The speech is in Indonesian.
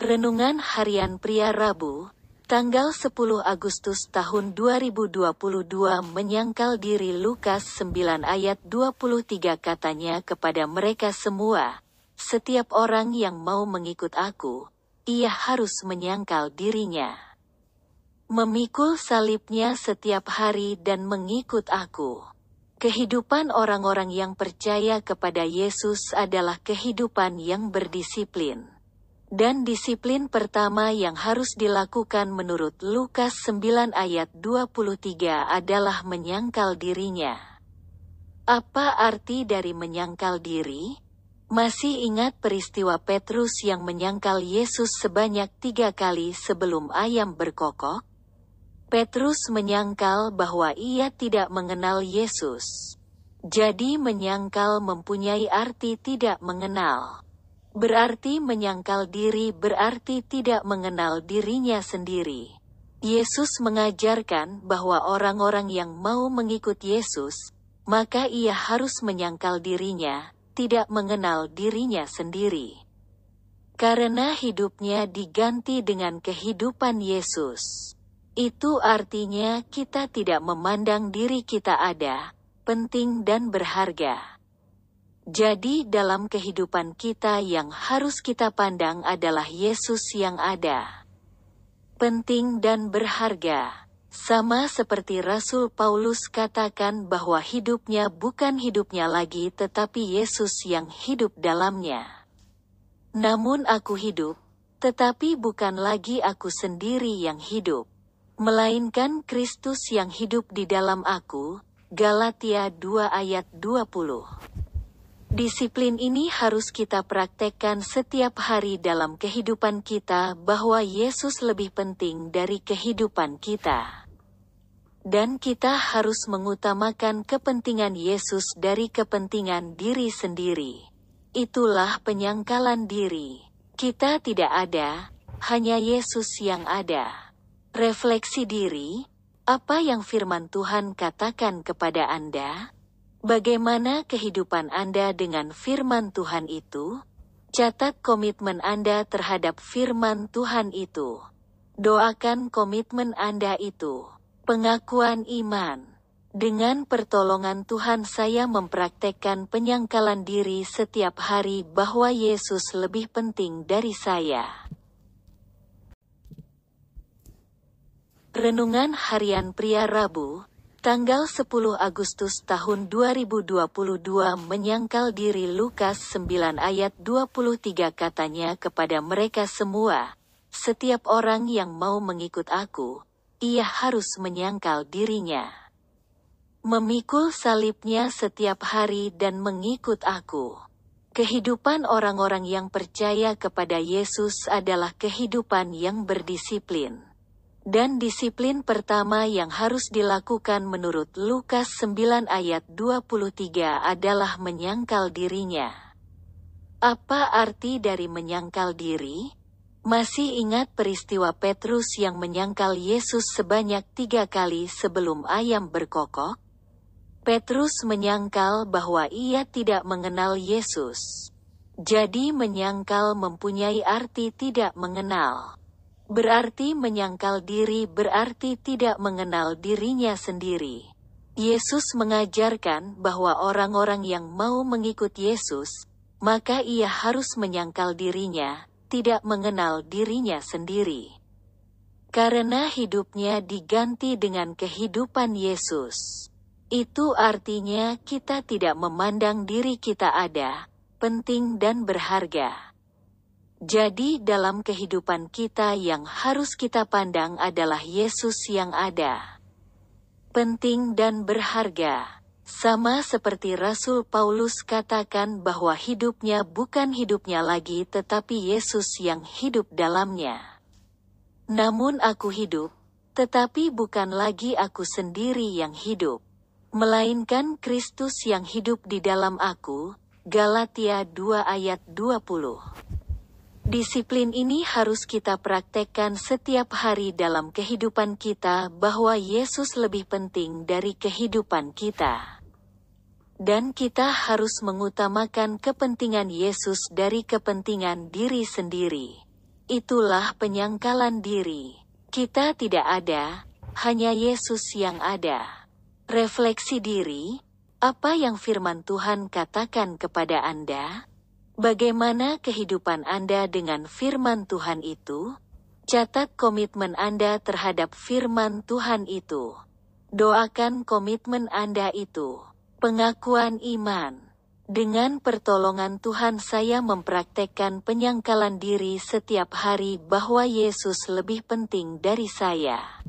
Renungan Harian Pria Rabu, tanggal 10 Agustus tahun 2022 menyangkal diri Lukas 9 ayat 23 katanya kepada mereka semua, setiap orang yang mau mengikut aku, ia harus menyangkal dirinya. Memikul salibnya setiap hari dan mengikut aku. Kehidupan orang-orang yang percaya kepada Yesus adalah kehidupan yang berdisiplin. Dan disiplin pertama yang harus dilakukan menurut Lukas 9 ayat 23 adalah menyangkal dirinya. Apa arti dari menyangkal diri? Masih ingat peristiwa Petrus yang menyangkal Yesus sebanyak tiga kali sebelum ayam berkokok? Petrus menyangkal bahwa ia tidak mengenal Yesus. Jadi menyangkal mempunyai arti tidak mengenal. Berarti menyangkal diri berarti tidak mengenal dirinya sendiri. Yesus mengajarkan bahwa orang-orang yang mau mengikut Yesus, maka ia harus menyangkal dirinya, tidak mengenal dirinya sendiri. Karena hidupnya diganti dengan kehidupan Yesus. Itu artinya kita tidak memandang diri kita ada, penting dan berharga. Jadi dalam kehidupan kita yang harus kita pandang adalah Yesus yang ada. Penting dan berharga. Sama seperti Rasul Paulus katakan bahwa hidupnya bukan hidupnya lagi tetapi Yesus yang hidup dalamnya. Namun aku hidup, tetapi bukan lagi aku sendiri yang hidup. Melainkan Kristus yang hidup di dalam aku, Galatia 2 ayat 20. Disiplin ini harus kita praktekkan setiap hari dalam kehidupan kita bahwa Yesus lebih penting dari kehidupan kita. Dan kita harus mengutamakan kepentingan Yesus dari kepentingan diri sendiri. Itulah penyangkalan diri. Kita tidak ada, hanya Yesus yang ada. Refleksi diri, apa yang firman Tuhan katakan kepada Anda? Bagaimana kehidupan Anda dengan firman Tuhan itu? Catat komitmen Anda terhadap firman Tuhan itu. Doakan komitmen Anda itu. Pengakuan iman. Dengan pertolongan Tuhan saya mempraktekkan penyangkalan diri setiap hari bahwa Yesus lebih penting dari saya. Renungan Harian Pria Rabu, Tanggal 10 Agustus tahun 2022 menyangkal diri Lukas 9 ayat 23 katanya kepada mereka semua, setiap orang yang mau mengikut aku, ia harus menyangkal dirinya. Memikul salibnya setiap hari dan mengikut aku. Kehidupan orang-orang yang percaya kepada Yesus adalah kehidupan yang berdisiplin. Dan disiplin pertama yang harus dilakukan menurut Lukas 9 ayat 23 adalah menyangkal dirinya. Apa arti dari menyangkal diri? Masih ingat peristiwa Petrus yang menyangkal Yesus sebanyak tiga kali sebelum ayam berkokok? Petrus menyangkal bahwa ia tidak mengenal Yesus. Jadi menyangkal mempunyai arti tidak mengenal. Berarti menyangkal diri berarti tidak mengenal dirinya sendiri. Yesus mengajarkan bahwa orang-orang yang mau mengikut Yesus, maka ia harus menyangkal dirinya, tidak mengenal dirinya sendiri. Karena hidupnya diganti dengan kehidupan Yesus. Itu artinya kita tidak memandang diri kita ada, penting dan berharga. Jadi dalam kehidupan kita yang harus kita pandang adalah Yesus yang ada. Penting dan berharga. Sama seperti Rasul Paulus katakan bahwa hidupnya bukan hidupnya lagi tetapi Yesus yang hidup dalamnya. Namun aku hidup, tetapi bukan lagi aku sendiri yang hidup. Melainkan Kristus yang hidup di dalam aku, Galatia 2 ayat 20. Disiplin ini harus kita praktekkan setiap hari dalam kehidupan kita bahwa Yesus lebih penting dari kehidupan kita. Dan kita harus mengutamakan kepentingan Yesus dari kepentingan diri sendiri. Itulah penyangkalan diri. Kita tidak ada, hanya Yesus yang ada. Refleksi diri, apa yang firman Tuhan katakan kepada Anda? Bagaimana kehidupan Anda dengan firman Tuhan itu? Catat komitmen Anda terhadap firman Tuhan itu. Doakan komitmen Anda itu. Pengakuan iman. Dengan pertolongan Tuhan saya mempraktekkan penyangkalan diri setiap hari bahwa Yesus lebih penting dari saya.